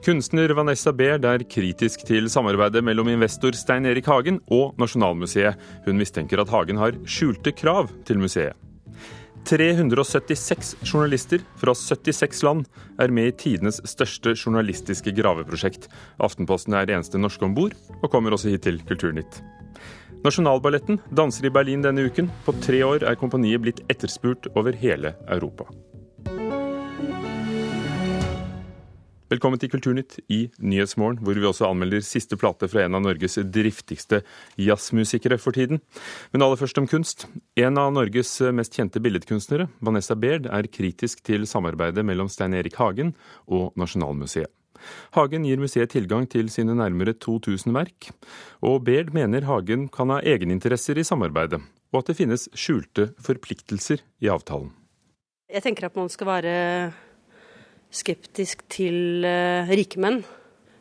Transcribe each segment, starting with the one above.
Kunstner Vanessa Baird er kritisk til samarbeidet mellom investor Stein Erik Hagen og Nasjonalmuseet. Hun mistenker at Hagen har skjulte krav til museet. 376 journalister fra 76 land er med i tidenes største journalistiske graveprosjekt. Aftenposten er eneste norske om bord, og kommer også hit til Kulturnytt. Nasjonalballetten danser i Berlin denne uken. På tre år er kompaniet blitt etterspurt over hele Europa. Velkommen til Kulturnytt i Nyhetsmorgen, hvor vi også anmelder siste plate fra en av Norges driftigste jazzmusikere for tiden. Men aller først om kunst. En av Norges mest kjente billedkunstnere, Vanessa Baird, er kritisk til samarbeidet mellom Stein Erik Hagen og Nasjonalmuseet. Hagen gir museet tilgang til sine nærmere 2000 verk, og Baird mener Hagen kan ha egeninteresser i samarbeidet, og at det finnes skjulte forpliktelser i avtalen. Jeg tenker at man skal være skeptisk til uh, rike menn.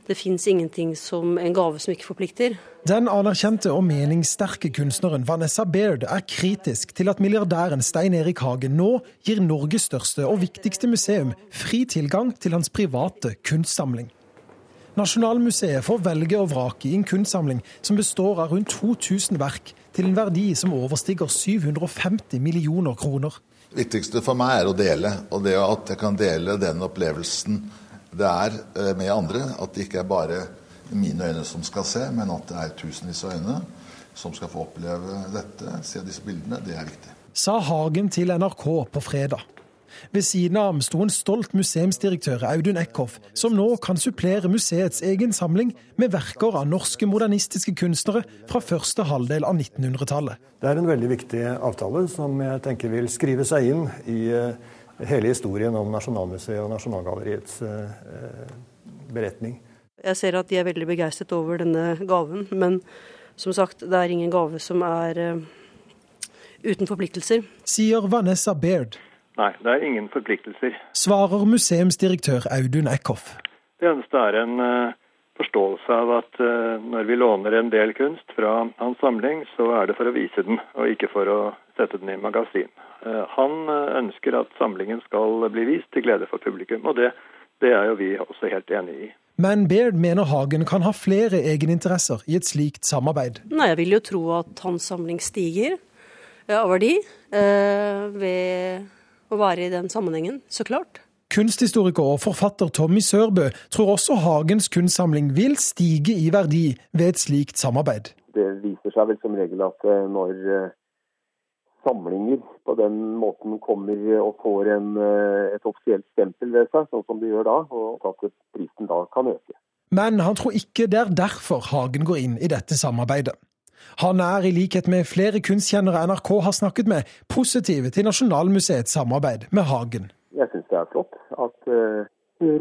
Det fins ingenting som en gave som ikke forplikter. Den anerkjente og meningssterke kunstneren Vanessa Baird er kritisk til at milliardæren Stein Erik Hagen nå gir Norges største og viktigste museum fri tilgang til hans private kunstsamling. Nasjonalmuseet får velge og vrake i en kunstsamling som består av rundt 2000 verk, til en verdi som overstiger 750 millioner kroner. Det viktigste for meg er å dele, og det at jeg kan dele den opplevelsen det er eh, med andre. At det ikke er bare mine øyne som skal se, men at det er tusenvis av øyne som skal få oppleve dette, se disse bildene. Det er viktig. Sa Hagen til NRK på fredag. Ved siden av ham sto en stolt museumsdirektør Audun Eckhoff, som nå kan supplere museets egen samling med verker av norske modernistiske kunstnere fra første halvdel av 1900-tallet. Det er en veldig viktig avtale som jeg tenker vil skrive seg inn i eh, hele historien om Nasjonalmuseet og Nasjonalgalleriets eh, beretning. Jeg ser at de er veldig begeistret over denne gaven, men som sagt, det er ingen gave som er uh, uten forpliktelser. Sier Vanessa Baird. Nei, det er ingen forpliktelser. Svarer museumsdirektør Audun Eckhoff. Det eneste er en uh, forståelse av at uh, når vi låner en del kunst fra hans samling, så er det for å vise den, og ikke for å sette den i magasin. Uh, han ønsker at samlingen skal bli vist til glede for publikum, og det, det er jo vi også helt enig i. Men Baird mener Hagen kan ha flere egeninteresser i et slikt samarbeid. Nei, Jeg vil jo tro at hans samling stiger av verdi ved å være i den sammenhengen, så klart. Kunsthistoriker og forfatter Tommy Sørbø tror også Hagens kunstsamling vil stige i verdi ved et slikt samarbeid. Det viser seg vel som regel at eh, når eh, samlinger på den måten kommer og får en, eh, et offisielt stempel ved seg, sånn som de gjør da, og at prisen da kan øke. Men han tror ikke det er derfor Hagen går inn i dette samarbeidet. Han er, i likhet med flere kunstkjennere NRK har snakket med, positive til Nasjonalmuseets samarbeid med Hagen. Jeg syns det er flott at uh,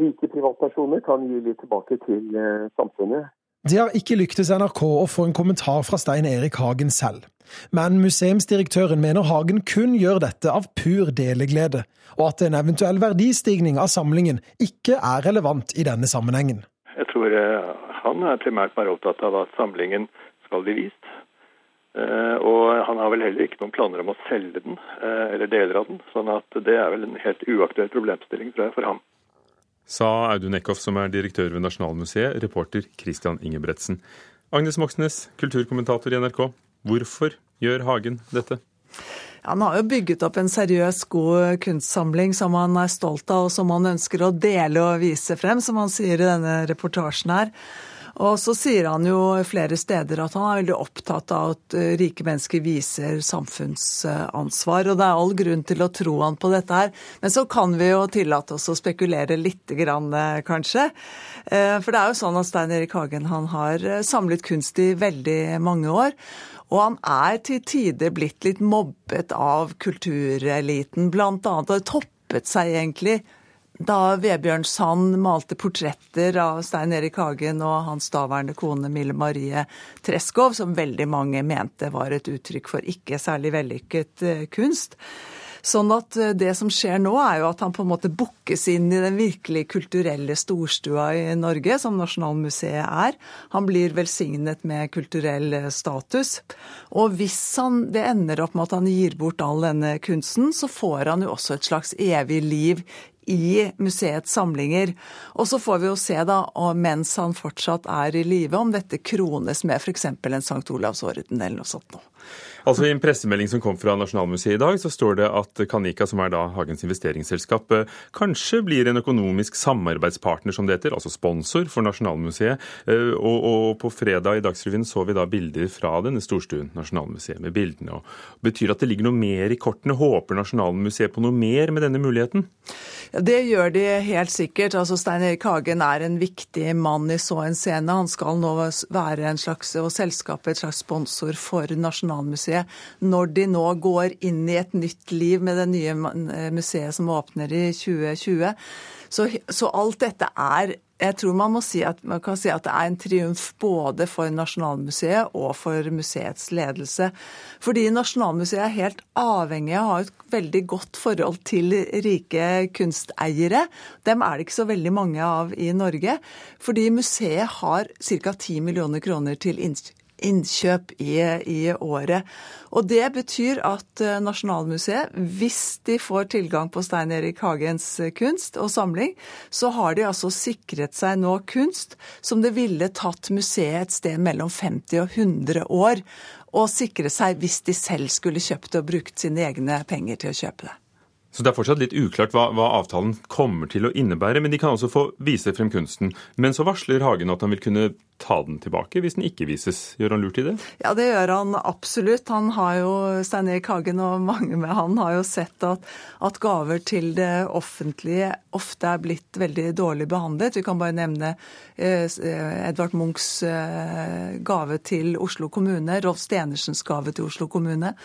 rike privatpersoner kan gi litt tilbake til uh, samfunnet. Det har ikke lyktes NRK å få en kommentar fra Stein Erik Hagen selv. Men museumsdirektøren mener Hagen kun gjør dette av pur deleglede, og at en eventuell verdistigning av samlingen ikke er relevant i denne sammenhengen. Jeg tror uh, han er primært bare opptatt av at samlingen skal bli vist. Eh, og han har vel heller ikke noen planer om å selge den, eh, eller deler av den. sånn at det er vel en helt uaktuell problemstilling tror jeg, for ham. Sa Audun Eckhoff, som er direktør ved Nasjonalmuseet, reporter Christian Ingebretsen. Agnes Moxnes, kulturkommentator i NRK. Hvorfor gjør Hagen dette? Han har jo bygget opp en seriøs, god kunstsamling som han er stolt av, og som han ønsker å dele og vise frem, som han sier i denne reportasjen her. Og så sier han jo flere steder at han er veldig opptatt av at eh, rike mennesker viser samfunnsansvar. Og det er all grunn til å tro han på dette her. Men så kan vi jo tillate oss å spekulere lite grann, eh, kanskje. Eh, for det er jo sånn at Stein Erik Hagen han har samlet kunst i veldig mange år. Og han er til tider blitt litt mobbet av kultureliten, blant annet. Og toppet seg egentlig da Vebjørn Sand malte portretter av Stein Erik Hagen og hans daværende kone Mille Marie Treskov, som veldig mange mente var et uttrykk for ikke særlig vellykket eh, kunst. Sånn at eh, det som skjer nå, er jo at han på en måte bukkes inn i den virkelig kulturelle storstua i Norge, som Nasjonalmuseet er. Han blir velsignet med kulturell eh, status. Og hvis han, det ender opp med at han gir bort all denne kunsten, så får han jo også et slags evig liv i museets samlinger. Og så får vi jo se, da, mens han fortsatt er i live, om dette krones med f.eks. en St. Olavs orden eller noe sånt noe. Altså I en pressemelding som kom fra Nasjonalmuseet i dag, så står det at Kanika, som er da Hagens investeringsselskap, eh, kanskje blir en økonomisk samarbeidspartner, som det heter, altså sponsor for Nasjonalmuseet. Eh, og, og på fredag i Dagsrevyen så vi da bilder fra denne storstuen, Nasjonalmuseet, med bildene. og Betyr at det ligger noe mer i kortene? Håper Nasjonalmuseet på noe mer med denne muligheten? Ja, det gjør de helt sikkert. Altså Stein Erik Hagen er en viktig mann i så en scene. Han skal nå være en slags, og selskapet et slags sponsor for Nasjonalmuseet. Når de nå går inn i et nytt liv med det nye museet som åpner i 2020. Så, så alt dette er jeg tror man må si at, man kan si at det er en triumf både for Nasjonalmuseet og for museets ledelse. Fordi Nasjonalmuseet er helt avhengig av å ha et veldig godt forhold til rike kunsteiere. Dem er det ikke så veldig mange av i Norge. Fordi museet har ca. 10 millioner kroner til innkjøp i, i, året. Og Det betyr at eh, Nasjonalmuseet, hvis de får tilgang på Stein Erik Hagens eh, kunst og samling, så har de altså sikret seg nå kunst som det ville tatt museet et sted mellom 50 og 100 år å sikre seg hvis de selv skulle kjøpt og brukt sine egne penger til å kjøpe det. Så det er fortsatt litt uklart hva, hva, avtalen kommer til å innebære, men de kan altså få vise frem kunsten. Men så varsler Hagen at han vil kunne ta den tilbake hvis den ikke vises. Gjør han lurt i det? Ja, det gjør han absolutt. Han har jo, Stein Erik Hagen og mange med han har jo sett at, at, gaver til det offentlige ofte er blitt veldig dårlig behandlet. Vi kan bare nevne eh, Edvard Munchs eh, gave til Oslo kommune, Rolf Stenersens gave til Oslo kommune.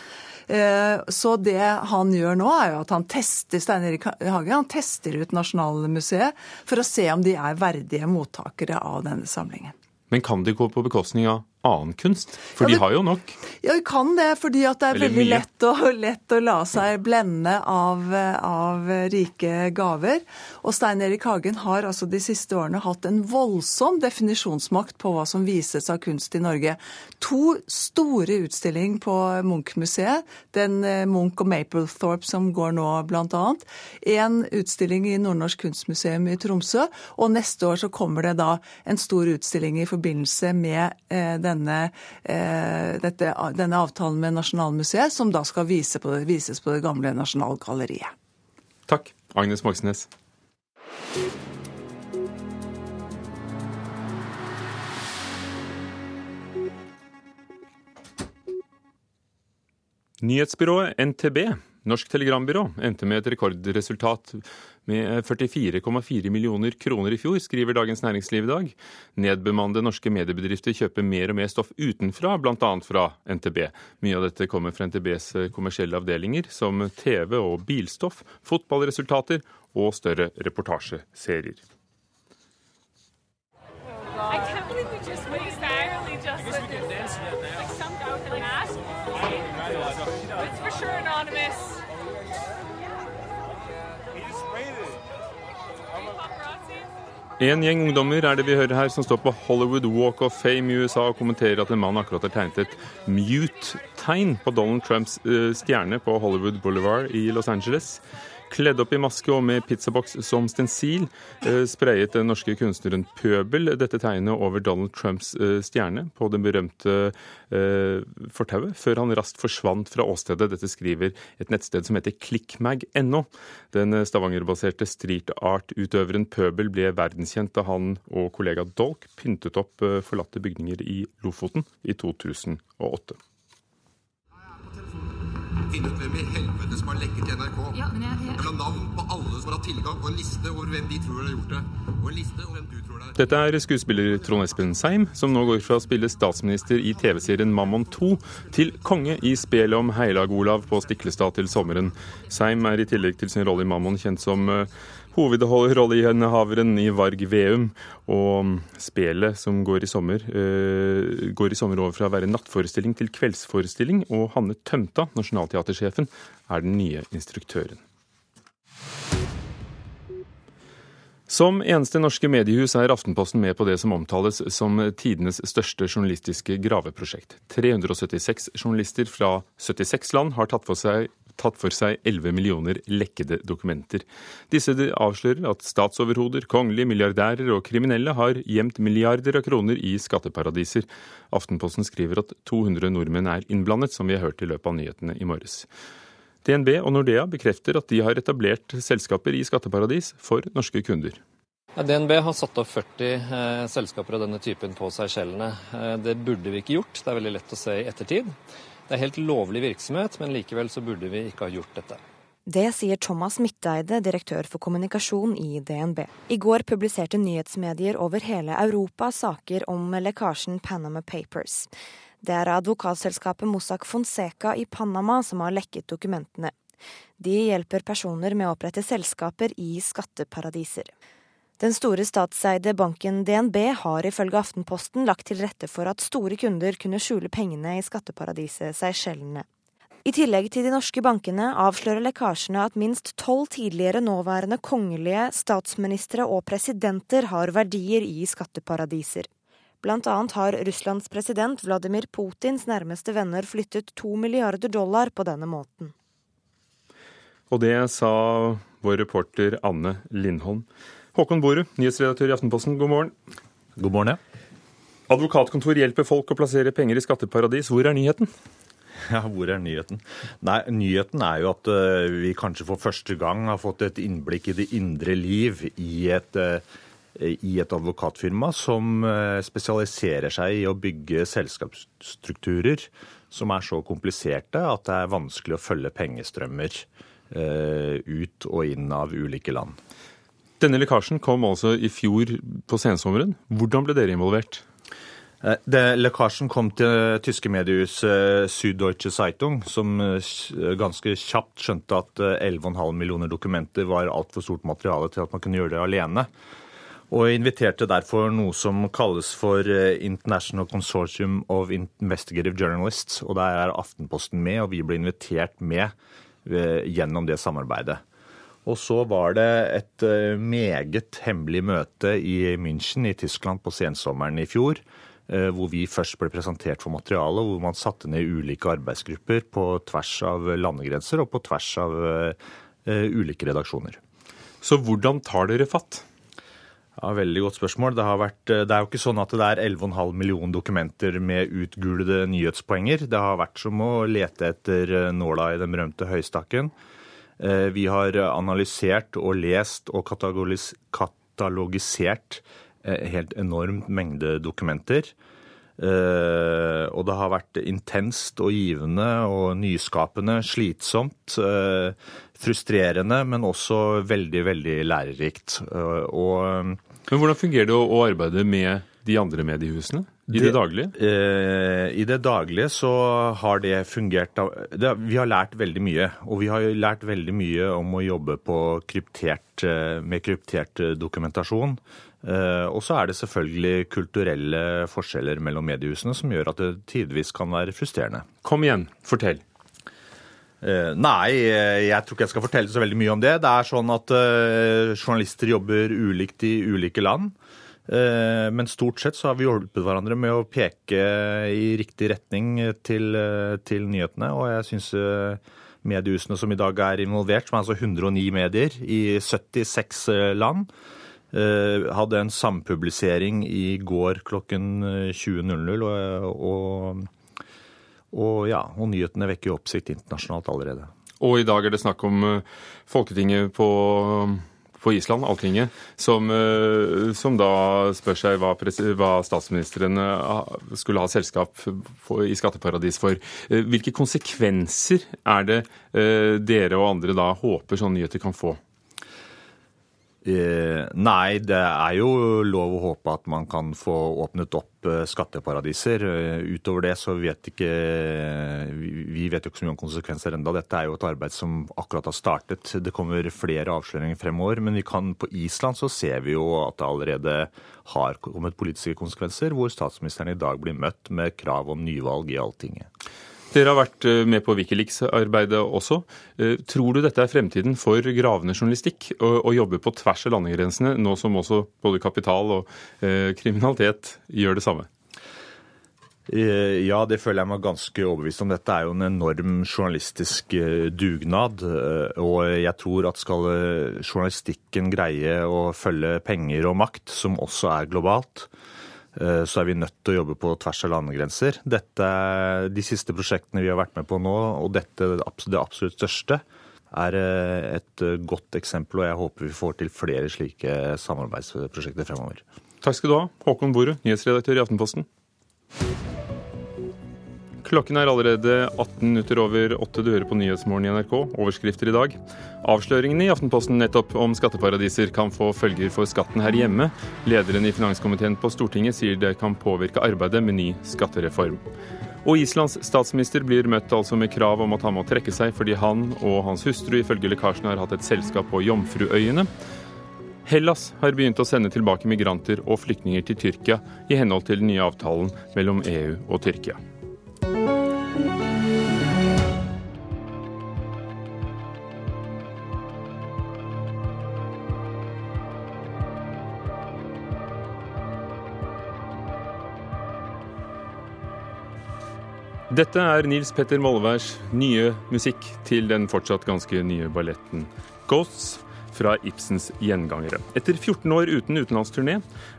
Eh, så det han gjør nå, er jo at han tester Stein Erik Hagen, han tester ut Nasjonalmuseet for å se om de er verdige mottakere av denne samlingen. Men kan de gå på bekostning av annen kunst? For ja, de har jo nok. Ja, vi kan det, fordi det er Eller veldig lett å, lett å, la seg blende av, av, rike gaver. Og Stein Erik Hagen har altså de siste årene hatt en voldsom definisjonsmakt på hva som vises av kunst i Norge. To store utstillinger på Munch-museet, den eh, Munch og Maplethorpe som går nå bl.a. En utstilling i Nordnorsk kunstmuseum i Tromsø, og neste år så kommer det da en stor utstilling i forbindelse med eh, den denne, eh, dette, denne, avtalen med Nasjonalmuseet, som da skal vise på vises på det gamle Nasjonalgalleriet. Takk, Agnes Moxnes. Nyhetsbyrået NTB Norsk Telegrambyrå endte med et rekordresultat med 44,4 millioner kroner i fjor, skriver Dagens Næringsliv i dag. Nedbemannede norske mediebedrifter kjøper mer og mer stoff utenfra, bl.a. fra NTB. Mye av dette kommer fra NTBs kommersielle avdelinger, som TV og bilstoff, fotballresultater og større reportasjeserier. En gjeng ungdommer er det vi hører her, som står på Hollywood Walk of Fame i USA og kommenterer at en mann akkurat har tegnet et mute-tegn på Donald Trumps eh, stjerne på Hollywood Boulevard i Los Angeles. Kledd opp i maske og med pizzaboks som stensil eh, sprayet den norske kunstneren Pøbel dette tegnet over Donald Trumps eh, stjerne på det berømte eh, fortauet, før han raskt forsvant fra åstedet. Dette skriver et nettsted som heter clickmag.no. Den Stavanger-baserte street art-utøveren Pøbel ble verdenskjent da han og kollega Dolk pyntet opp forlatte bygninger i Lofoten i 2008 finne ut hvem i helvete som har lekket til NRK. Ja, men jeg, jeg... Jeg navn på alle som har hatt tilgang, og en liste over hvem de tror har gjort det. Og en liste over hvem du tror det er. Dette er skuespiller Trond Espen Seim, som nå går fra å spille statsminister i TV-serien Mammon 2 til konge i spelet om Heilag-Olav på Stiklestad til sommeren. Seim er i tillegg til sin rolle i Mammon kjent som hovedrolleinnehaveren i Varg Veum. Og spelet som går i sommer, uh, går i sommer over fra å være nattforestilling til kveldsforestilling. Og Hanne Tømta, nasjonalteatersjefen, er den nye instruktøren. Som eneste norske mediehus er Aftenposten med på det som omtales som tidenes største journalistiske graveprosjekt. 376 journalister fra 76 land har tatt for seg tatt for seg 11 millioner lekkede dokumenter. Disse avslører at statsoverhoder, kongelige milliardærer og kriminelle har gjemt milliarder av kroner i skatteparadiser. Aftenposten skriver at 200 nordmenn er innblandet, som vi har hørt i løpet av nyhetene i morges. DNB og Nordea bekrefter at de har etablert selskaper i skatteparadis for norske kunder. DNB har satt opp 40 eh, selskaper av denne typen på Seychellene. Eh, det burde vi ikke gjort, det er veldig lett å se i ettertid. Det er helt lovlig virksomhet, men likevel så burde vi ikke ha gjort dette. Det sier Thomas Midteide, direktør for kommunikasjon i DNB. I går publiserte nyhetsmedier over hele Europa saker om lekkasjen Panama Papers. Det er advokatselskapet Mossack Fonseca i Panama som har lekket dokumentene. De hjelper personer med å opprette selskaper i skatteparadiser. Den store statseide banken DNB har ifølge Aftenposten lagt til rette for at store kunder kunne skjule pengene i skatteparadiset Seychellene. I tillegg til de norske bankene avslører lekkasjene at minst tolv tidligere nåværende kongelige, statsministre og presidenter har verdier i skatteparadiser. Blant annet har Russlands president Vladimir Putins nærmeste venner flyttet to milliarder dollar på denne måten. Og det sa vår reporter Anne Lindholm. Håkon Borud, nyhetsredaktør i Aftenposten, god morgen. God morgen, ja. Advokatkontor hjelper folk å plassere penger i skatteparadis. Hvor er nyheten? Ja, hvor er nyheten? Nei, Nyheten er jo at uh, vi kanskje for første gang har fått et innblikk i det indre liv i et, uh, i et advokatfirma som uh, spesialiserer seg i å bygge selskapsstrukturer som er så kompliserte at det er vanskelig å følge pengestrømmer ut og inn av ulike land. Denne lekkasjen kom altså i fjor på sensommeren. Hvordan ble dere involvert? Eh, det, lekkasjen kom til tyske mediehuset eh, Süddeutsche Zeitung, som eh, ganske kjapt skjønte at 11,5 millioner dokumenter var altfor stort materiale til at man kunne gjøre det alene. Og inviterte derfor noe som kalles for International Consortium of Investigative Journalists. Og der er Aftenposten med, og vi ble invitert med gjennom det samarbeidet. Og så var det et eh, meget hemmelig møte i München i Tyskland på sensommeren i fjor. Eh, hvor vi først ble presentert for materialet, hvor man satte ned ulike arbeidsgrupper på tvers av landegrenser og på tvers av uh, ulike redaksjoner. Så hvordan tar dere fatt? Ja, Veldig godt spørsmål. Det, vært, det, er jo ikke sånn at det er 11,5 millioner dokumenter med utgulede nyhetspoenger. Det har vært som å lete etter nåla i den berømte høystakken. Eh, vi har analysert og lest og katalogisert eh, helt enormt mengde dokumenter. Eh, og det har vært intenst og givende og nyskapende, slitsomt, frustrerende, men også veldig, veldig lærerikt. Og men hvordan fungerer det å arbeide med de andre mediehusene? I det, det daglige? Eh, I det daglige så har det fungert det, Vi har lært veldig mye. Og vi har lært veldig mye om å jobbe kryptert, eh, med kryptert eh, dokumentasjon. Eh, og så er det selvfølgelig kulturelle forskjeller mellom mediehusene som gjør at det tidvis kan være frustrerende. Kom igjen, fortell. Eh, nei, jeg tror ikke jeg skal fortelle så veldig mye om det. Det er sånn at journalister jobber ulikt i ulike land. Eh, men stort sett så har vi hjulpet hverandre med å peke i riktig retning til, eh, til nyhetene. Og jeg syns eh, mediehusene som i dag er involvert, som er altså 109 medier i 76 land, hadde en sampublisering i går klokken 20.00. Og, og, og, ja, og nyhetene vekker jo oppsikt internasjonalt allerede. Og i dag er det snakk om Folketinget på på Island, Alltinget, som, eh, som, da spør seg hva, hva statsministeren eh, skulle ha selskap for, i skatteparadis for. Eh, hvilke konsekvenser er det dere og andre da håper sånne nyheter kan få? Eh, nei, det er jo lov å håpe at man kan få åpnet opp eh, skatteparadiser. Eh, utover det så vet ikke Vi vet jo ikke så mye om konsekvenser enda. Dette er jo et arbeid som akkurat har startet. Det kommer flere avsløringer fremover. Men vi kan, på Island så ser vi jo at det allerede har kommet politiske konsekvenser, hvor statsministeren i dag blir møtt med krav om nyvalg i Alltinget. Dere har vært eh, med på Wikileaks-arbeidet også. Eh, tror du dette er fremtiden for gravende journalistikk, å, jobbe på tvers av landegrensene, nå som også både kapital og eh, kriminalitet gjør det samme? Ja, det føler jeg meg ganske overbevist om. Dette er jo en enorm journalistisk dugnad. Og jeg tror at skal journalistikken greie å følge penger og makt, som også er globalt, så er vi nødt til å jobbe på tvers av landegrenser. Dette, de siste prosjektene vi har vært med på nå, og dette det absolutt største, er et godt eksempel. Og jeg håper vi får til flere slike samarbeidsprosjekter fremover. Takk skal du ha, Håkon Borud, nyhetsredaktør i Aftenposten. Klokken er allerede 18 minutter over åtte. Du hører på Nyhetsmorgen i NRK. Overskrifter i dag. Avsløringene i Aftenposten nettopp om skatteparadiser kan få følger for skatten her hjemme. Lederen i finanskomiteen på Stortinget sier det kan påvirke arbeidet med ny skattereform. Og Islands statsminister blir møtt altså med krav om at han må trekke seg fordi han og hans hustru ifølge lekkasjen har hatt et selskap på Jomfruøyene. Hellas har begynt å sende tilbake migranter og flyktninger til Tyrkia i henhold til den nye avtalen mellom EU og Tyrkia. Dette er Nils Petter Molværs nye musikk til den fortsatt ganske nye balletten Ghosts fra Ibsens gjengangere. Etter 14 år uten utenlandsturné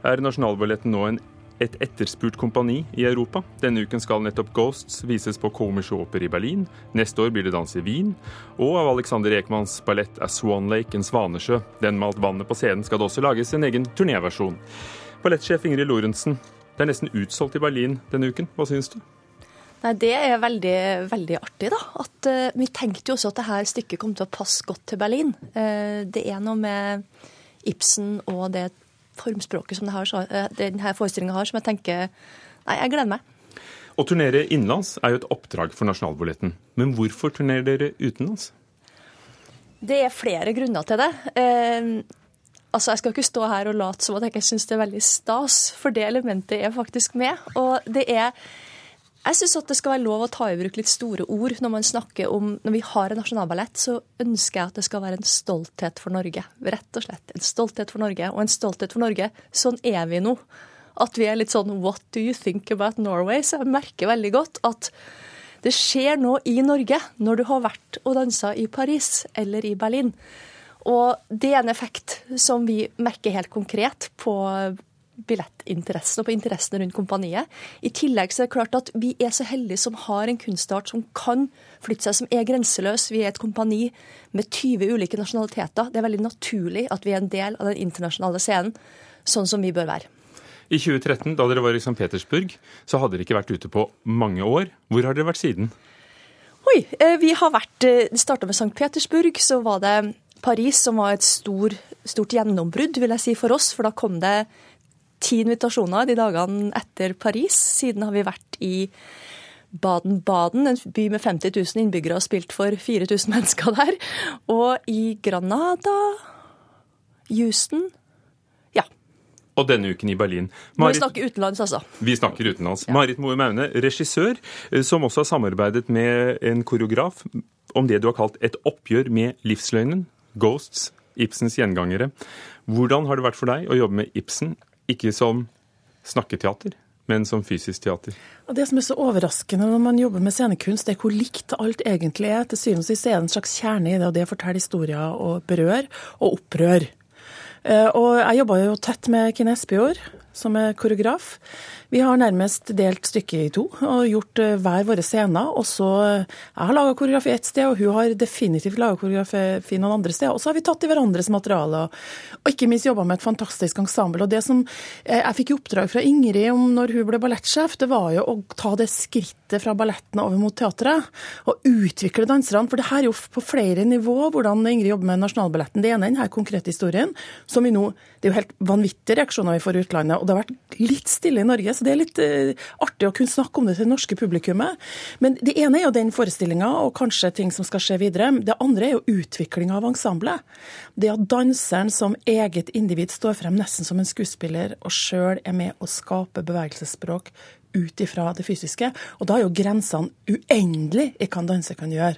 er Nasjonalballetten nå en, et etterspurt kompani i Europa. Denne uken skal nettopp Ghosts vises på Komische Oper i Berlin. Neste år blir det dans i Wien. Og av Alexander Ekmans ballett er Swan Lake en svanesjø. Den malt vannet på scenen skal det også lages en egen turnéversjon. Ballettsjef Ingrid Lorentzen, det er nesten utsolgt i Berlin denne uken. Hva syns du? Nei, Det er veldig, veldig artig. da. At, uh, vi tenkte jo også at dette stykket kom til å passe godt til Berlin. Uh, det er noe med Ibsen og det formspråket som uh, denne forestillinga har, som jeg tenker Nei, jeg gleder meg. Å turnere innenlands er jo et oppdrag for Nasjonalballetten. Men hvorfor turnerer dere utenlands? Det er flere grunner til det. altså, Jeg skal ikke stå her og late som at jeg ikke syns det er veldig stas, for det elementet er faktisk med. Og det er jeg syns det skal være lov å ta i bruk litt store ord når man snakker om Når vi har en nasjonalballett, så ønsker jeg at det skal være en stolthet for Norge. Rett og slett. En stolthet for Norge. Og en stolthet for Norge. Sånn er vi nå. At vi er litt sånn What do you think about Norway? Så jeg merker veldig godt at det skjer noe i Norge når du har vært og dansa i Paris eller i Berlin. Og det er en effekt som vi merker helt konkret på billettinteressen og på interessen rundt kompaniet. I tillegg så er det klart at vi er så heldige som har en kunstart som kan flytte seg, som er grenseløs. Vi er et kompani med 20 ulike nasjonaliteter. Det er veldig naturlig at vi er en del av den internasjonale scenen, sånn som vi bør være. I 2013, da dere var i St. Petersburg, så hadde dere ikke vært ute på mange år. Hvor har dere vært siden? Oi, eh, vi har vært Det eh, starta med St. Petersburg, så var det Paris som var et stor, stort gjennombrudd, vil jeg si, for oss. For da kom det ti invitasjoner de dagene etter Paris. Siden har vi vært i Baden-Baden, en by med 50 000 innbyggere, og spilt for 4000 mennesker der. Og i Granada, Houston Ja. Og denne uken i Berlin. Marit, vi snakker utenlands, altså. Vi snakker utenlands. Ja. Marit Moe Maune, regissør, eh, som også har samarbeidet med en koreograf om det du har kalt et oppgjør med livsløgnen, Ghosts, Ibsens gjengangere. Hvordan har det vært for deg å jobbe med Ibsen ikke som snakketeater, men som fysisk teater. Og Det som er så overraskende når man jobber med scenekunst, det er hvor likt alt egentlig er. Til syvende og sist er det en slags kjerne i det, og det forteller historier og berør og opprør. Eh, og jeg jobba jo tett med Kine Espejord, som er koreograf. Vi har nærmest delt stykket i to og gjort eh, hver våre scener. Og så eh, Jeg har laga koreografi ett sted, og hun har definitivt laga koreografi noen andre steder. Og så har vi tatt i hverandres materiale, og ikke minst jobba med et fantastisk ensemble. Og det som eh, jeg fikk i oppdrag fra Ingrid om når hun ble ballettsjef, det var jo å ta det skrittet fra balletten over mot teatret. Og utvikle danserne. For det her er jo på flere nivå hvordan Ingrid jobber med Nasjonalballetten. Det ene er denne konkrete historien, som vi nå Det er jo helt vanvittige reaksjoner vi får i utlandet. Og det har vært litt stille i Norge. så det er litt uh, artig å kunne snakke om det til det norske publikummet. Men det ene er jo den forestillinga og kanskje ting som skal skje videre. Det andre er jo utviklinga av ensemblet. Det at danseren som eget individ står frem nesten som en skuespiller og sjøl er med å skape bevegelsesspråk ut ifra det fysiske. Og da er jo grensene uendelig i hva en danser kan gjøre.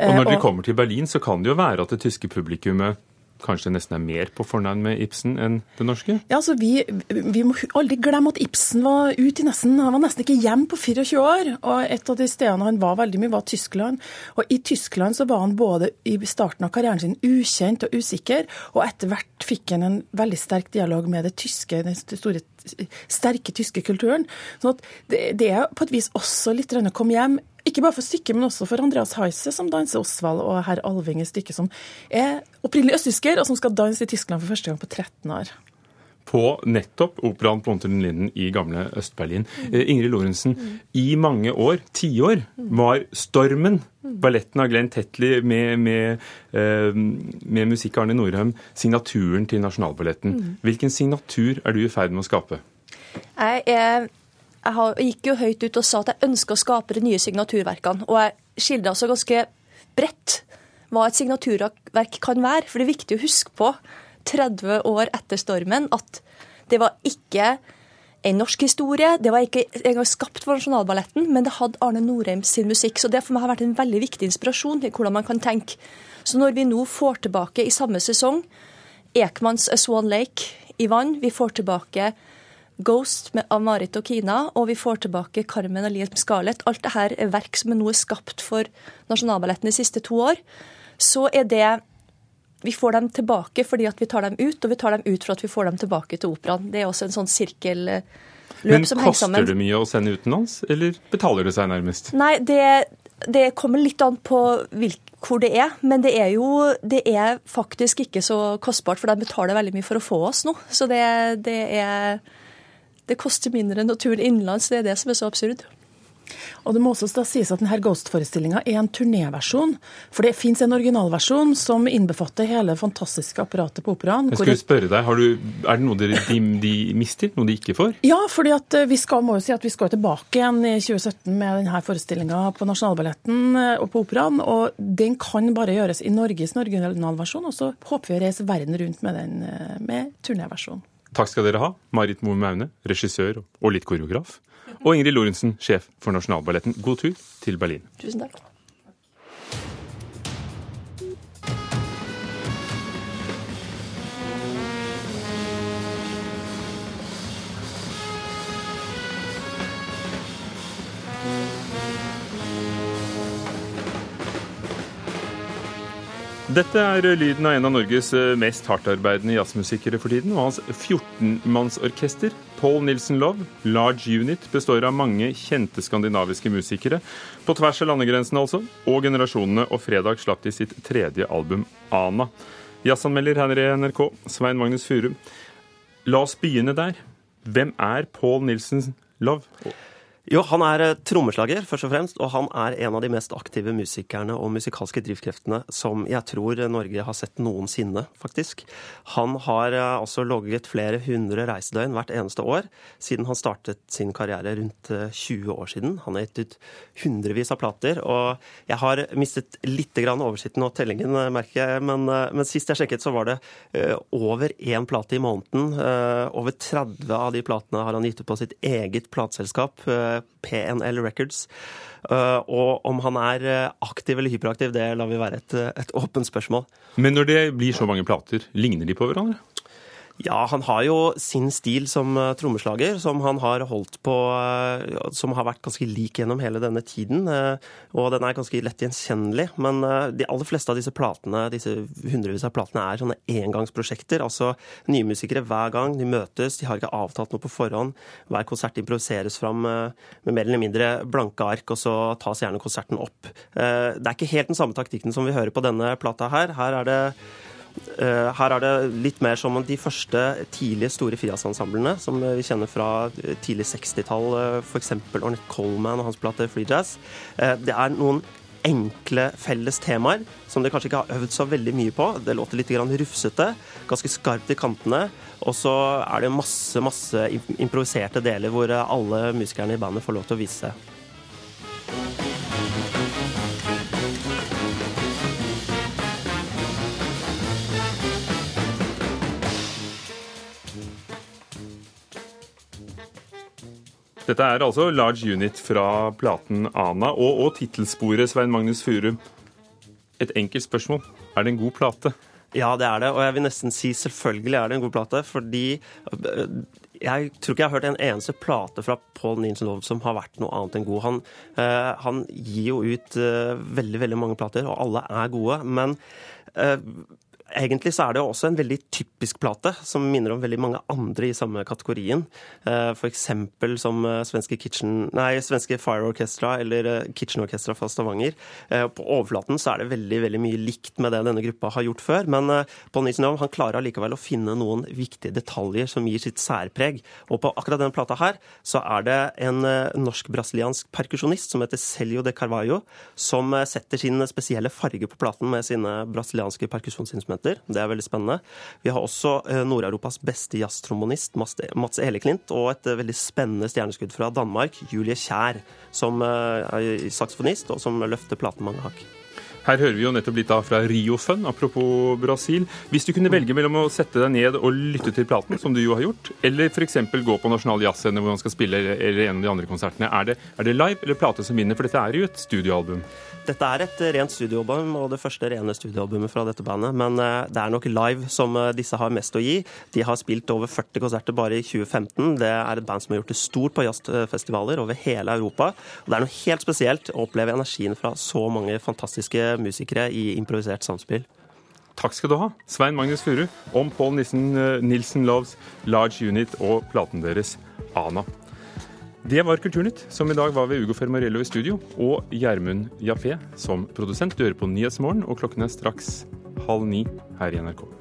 Og når dere kommer til Berlin, så kan det jo være at det tyske publikummet kanskje nesten er mer på fornavn med Ibsen enn det norske? Ja, altså vi, vi må aldri glemme at Ibsen var ute i nesten Han var nesten ikke hjemme på 24 år. Og et av de stedene han var veldig mye, var Tyskland. Og i Tyskland så var han både i starten av karrieren sin ukjent og usikker, og etter hvert fikk han en veldig sterk dialog med det tyske, den store, sterke tyske kulturen. Så det, det er på et vis også litt å komme hjem ikke bare for stykket, men også for Andreas Heise, som danser Osvald, og herr Alving i stykket, som er opprinnelig østtysker, og som skal danse i Tyskland for første gang på 13 år. På nettopp operaen på Linden i gamle Øst-Berlin. Mm. Ingrid Lorentzen, i mange år, tiår, var Stormen, balletten av Glenn Tetley med, med, uh, med musikk Arne Norheim, signaturen til Nasjonalballetten. Hvilken signatur er du i ferd med å skape? Jeg jeg, jeg gikk jo høyt ut og sa at jeg ønsker å skape de nye signaturverkene. Og jeg skildra så ganske bredt hva et signaturverk kan være. For det er viktig å huske på, 30 år etter stormen, at det var ikke en norsk historie. Det var ikke engang skapt for Nasjonalballetten, men det hadde Arne Norheim sin musikk. Så det for meg har vært en veldig viktig inspirasjon til hvordan man kan tenke. Så når vi nå får tilbake i samme sesong Ekmans A Swan Lake i vann, vi får tilbake Ghost av Marit og Kina, og vi får tilbake Carmen og Liam Scarlett. Alt dette er verk som nå er skapt for Nasjonalballetten de siste to år. Så er det Vi får dem tilbake fordi at vi tar dem ut, og vi tar dem ut for at vi får dem tilbake til operaen. Det er også en sånn sirkelløp som henger sammen. Men koster det mye å sende utenlands, eller betaler det seg nærmest? Nei, det, det kommer litt an på hvor det er, men det er jo det er faktisk ikke så kostbart, for de betaler veldig mye for å få oss nå. Så det, det er det koster mindre enn å turne innenlands. Det er det som er så absurd. Og Det må også da sies at denne Ghost-forestillinga er en turnéversjon. For det fins en originalversjon som innbefatter hele det fantastiske apparatet på operaen. Jeg skulle spørre deg, du, Er det noe de, de, de, mister? Noe de ikke får? Ja, fordi at eh, vi skal, må jo si at vi skal tilbake igjen i 2017 med denne forestillinga på Nasjonalballetten eh, og på operaen. Og den kan bare gjøres i Norges originalversjon, og så håper vi å reise verden rundt med den eh, med turnéversjon. Takk skal dere ha, Marit Moe Maune, regissør og litt koreograf. Og Ingrid Lorentzen, sjef for Nasjonalballetten. God tur til Berlin. Tusen takk. Dette er lyden av en av Norges eh, mest hardtarbeidende jazzmusikere for tiden, og hans 14-mannsorkester, Paul Nilsen Love, Large Unit, består av mange kjente skandinaviske musikere, på tvers av landegrensene altså, og generasjonene, og fredag slapp de sitt tredje album, Ana. Jazzanmelder her i NRK, Svein Magnus Furum. La oss begynne der. Hvem er Paul Nilsen Love? Jo, han er eh, trommeslager, først og fremst, og han er en av de mest aktive musikerne og musikalske drivkreftene som jeg tror Norge har sett noensinne, faktisk. Han har eh, altså logget flere hundre reisedøgn hvert eneste år siden han startet sin karriere rundt 20 eh, år siden. Han har gitt ut hundrevis av plater, og jeg har mistet litt oversikten og tellingen, merker jeg, men, men sist jeg sjekket, så var det over én plate i måneden. Over 30 av de platene har han gitt ut på sitt eget plateselskap PNL Records. Eh, og om han er eh, aktiv eller hyperaktiv, det lar vi være et, et åpent spørsmål. Men når det blir så mange plater, ligner de på hverandre? Ja, han har jo sin stil som uh, trommeslager, som han har holdt på uh, Som har vært ganske lik gjennom hele denne tiden. Uh, og den er ganske lett gjenkjennelig. Men de aller fleste av disse platene, disse hundrevis av platene er sånne engangsprosjekter. Altså nye musikere hver gang de møtes, de har ikke avtalt noe på forhånd. Hver konsert improviseres fram med mer eller mindre blanke ark, og så tas gjerne konserten opp. Det er ikke helt den samme taktikken som vi hører på denne plata her. Her er det Eh, her er det litt mer som de første tidlige store frijazzensemblene som vi kjenner fra eh, tidlig 60-tall, eh, f.eks. Ornette Coleman og hans plate Free Jazz. Det er noen enkle felles temaer som de kanskje ikke har øvd så veldig mye på. Det låter litt rufsete, ganske skarpt i kantene. Og så er det masse, masse improviserte deler hvor alle musikerne i bandet får lov til å vise seg. Dette er altså Large Unit fra platen Ana, og, og tittelsporet Svein Magnus Furum. Et enkelt spørsmål. Er det en god plate? Ja, det er det. Og jeg vil nesten si selvfølgelig er det en god plate, fordi jeg tror ikke jeg har hørt en eneste plate fra Paul Nielsen som har vært noe annet enn god. Han, uh, han gir jo ut uh, veldig, veldig mange plater, og alle er gode. Men uh, Egentlig så er det også en veldig typisk plate, som minner om veldig mange andre i samme kategorien. Eh, F.eks. som eh, svenske, Kitchen, nei, svenske Fire Orchestra eller eh, Kitchen Orchestra fra Stavanger. På overflaten så er det veldig veldig mye likt med det denne gruppa har gjort før. Men Paul Nisenov han klarer allikevel å finne noen viktige detaljer som gir sitt særpreg. Og på akkurat denne plata her så er det en norsk-brasiliansk perkusjonist som heter Celio de Carvalho, som setter sin spesielle farge på platen med sine brasilianske perkusjonsinstrumenter instrumenter. Det er veldig spennende. Vi har også eh, Nord-Europas beste jazztrombonist, Mats Eleklint, og et eh, veldig spennende stjerneskudd fra Danmark, Julie Kjær, som eh, er saksofonist, og som løfter platen mange hakk. Her hører vi jo nettopp litt av fra Riofun, apropos Brasil. Hvis du kunne velge mellom å sette deg ned og lytte til platen, som du jo har gjort, eller f.eks. gå på Nasjonal Jazzscene hvor man skal spille, eller en av de andre konsertene, er det, er det live eller plate som vinner? For dette er jo et studioalbum. Dette er et rent studioalbum, og det første rene studioalbumet fra dette bandet. Men eh, det er nok live som eh, disse har mest å gi. De har spilt over 40 konserter bare i 2015. Det er et band som har gjort det stort på jazzfestivaler over hele Europa. Og det er noe helt spesielt å oppleve energien fra så mange fantastiske musikere i improvisert samspill. Takk skal du ha, Svein Magnus Furu, om Nissen, eh, Nilsen Loves Large Unit og platen deres Ana. Det var Kulturnytt, som i dag var ved Ugo Fermarello i studio, og Gjermund Jaffé som produsent. Du hører på Nyhetsmorgen, og klokken er straks halv ni her i NRK.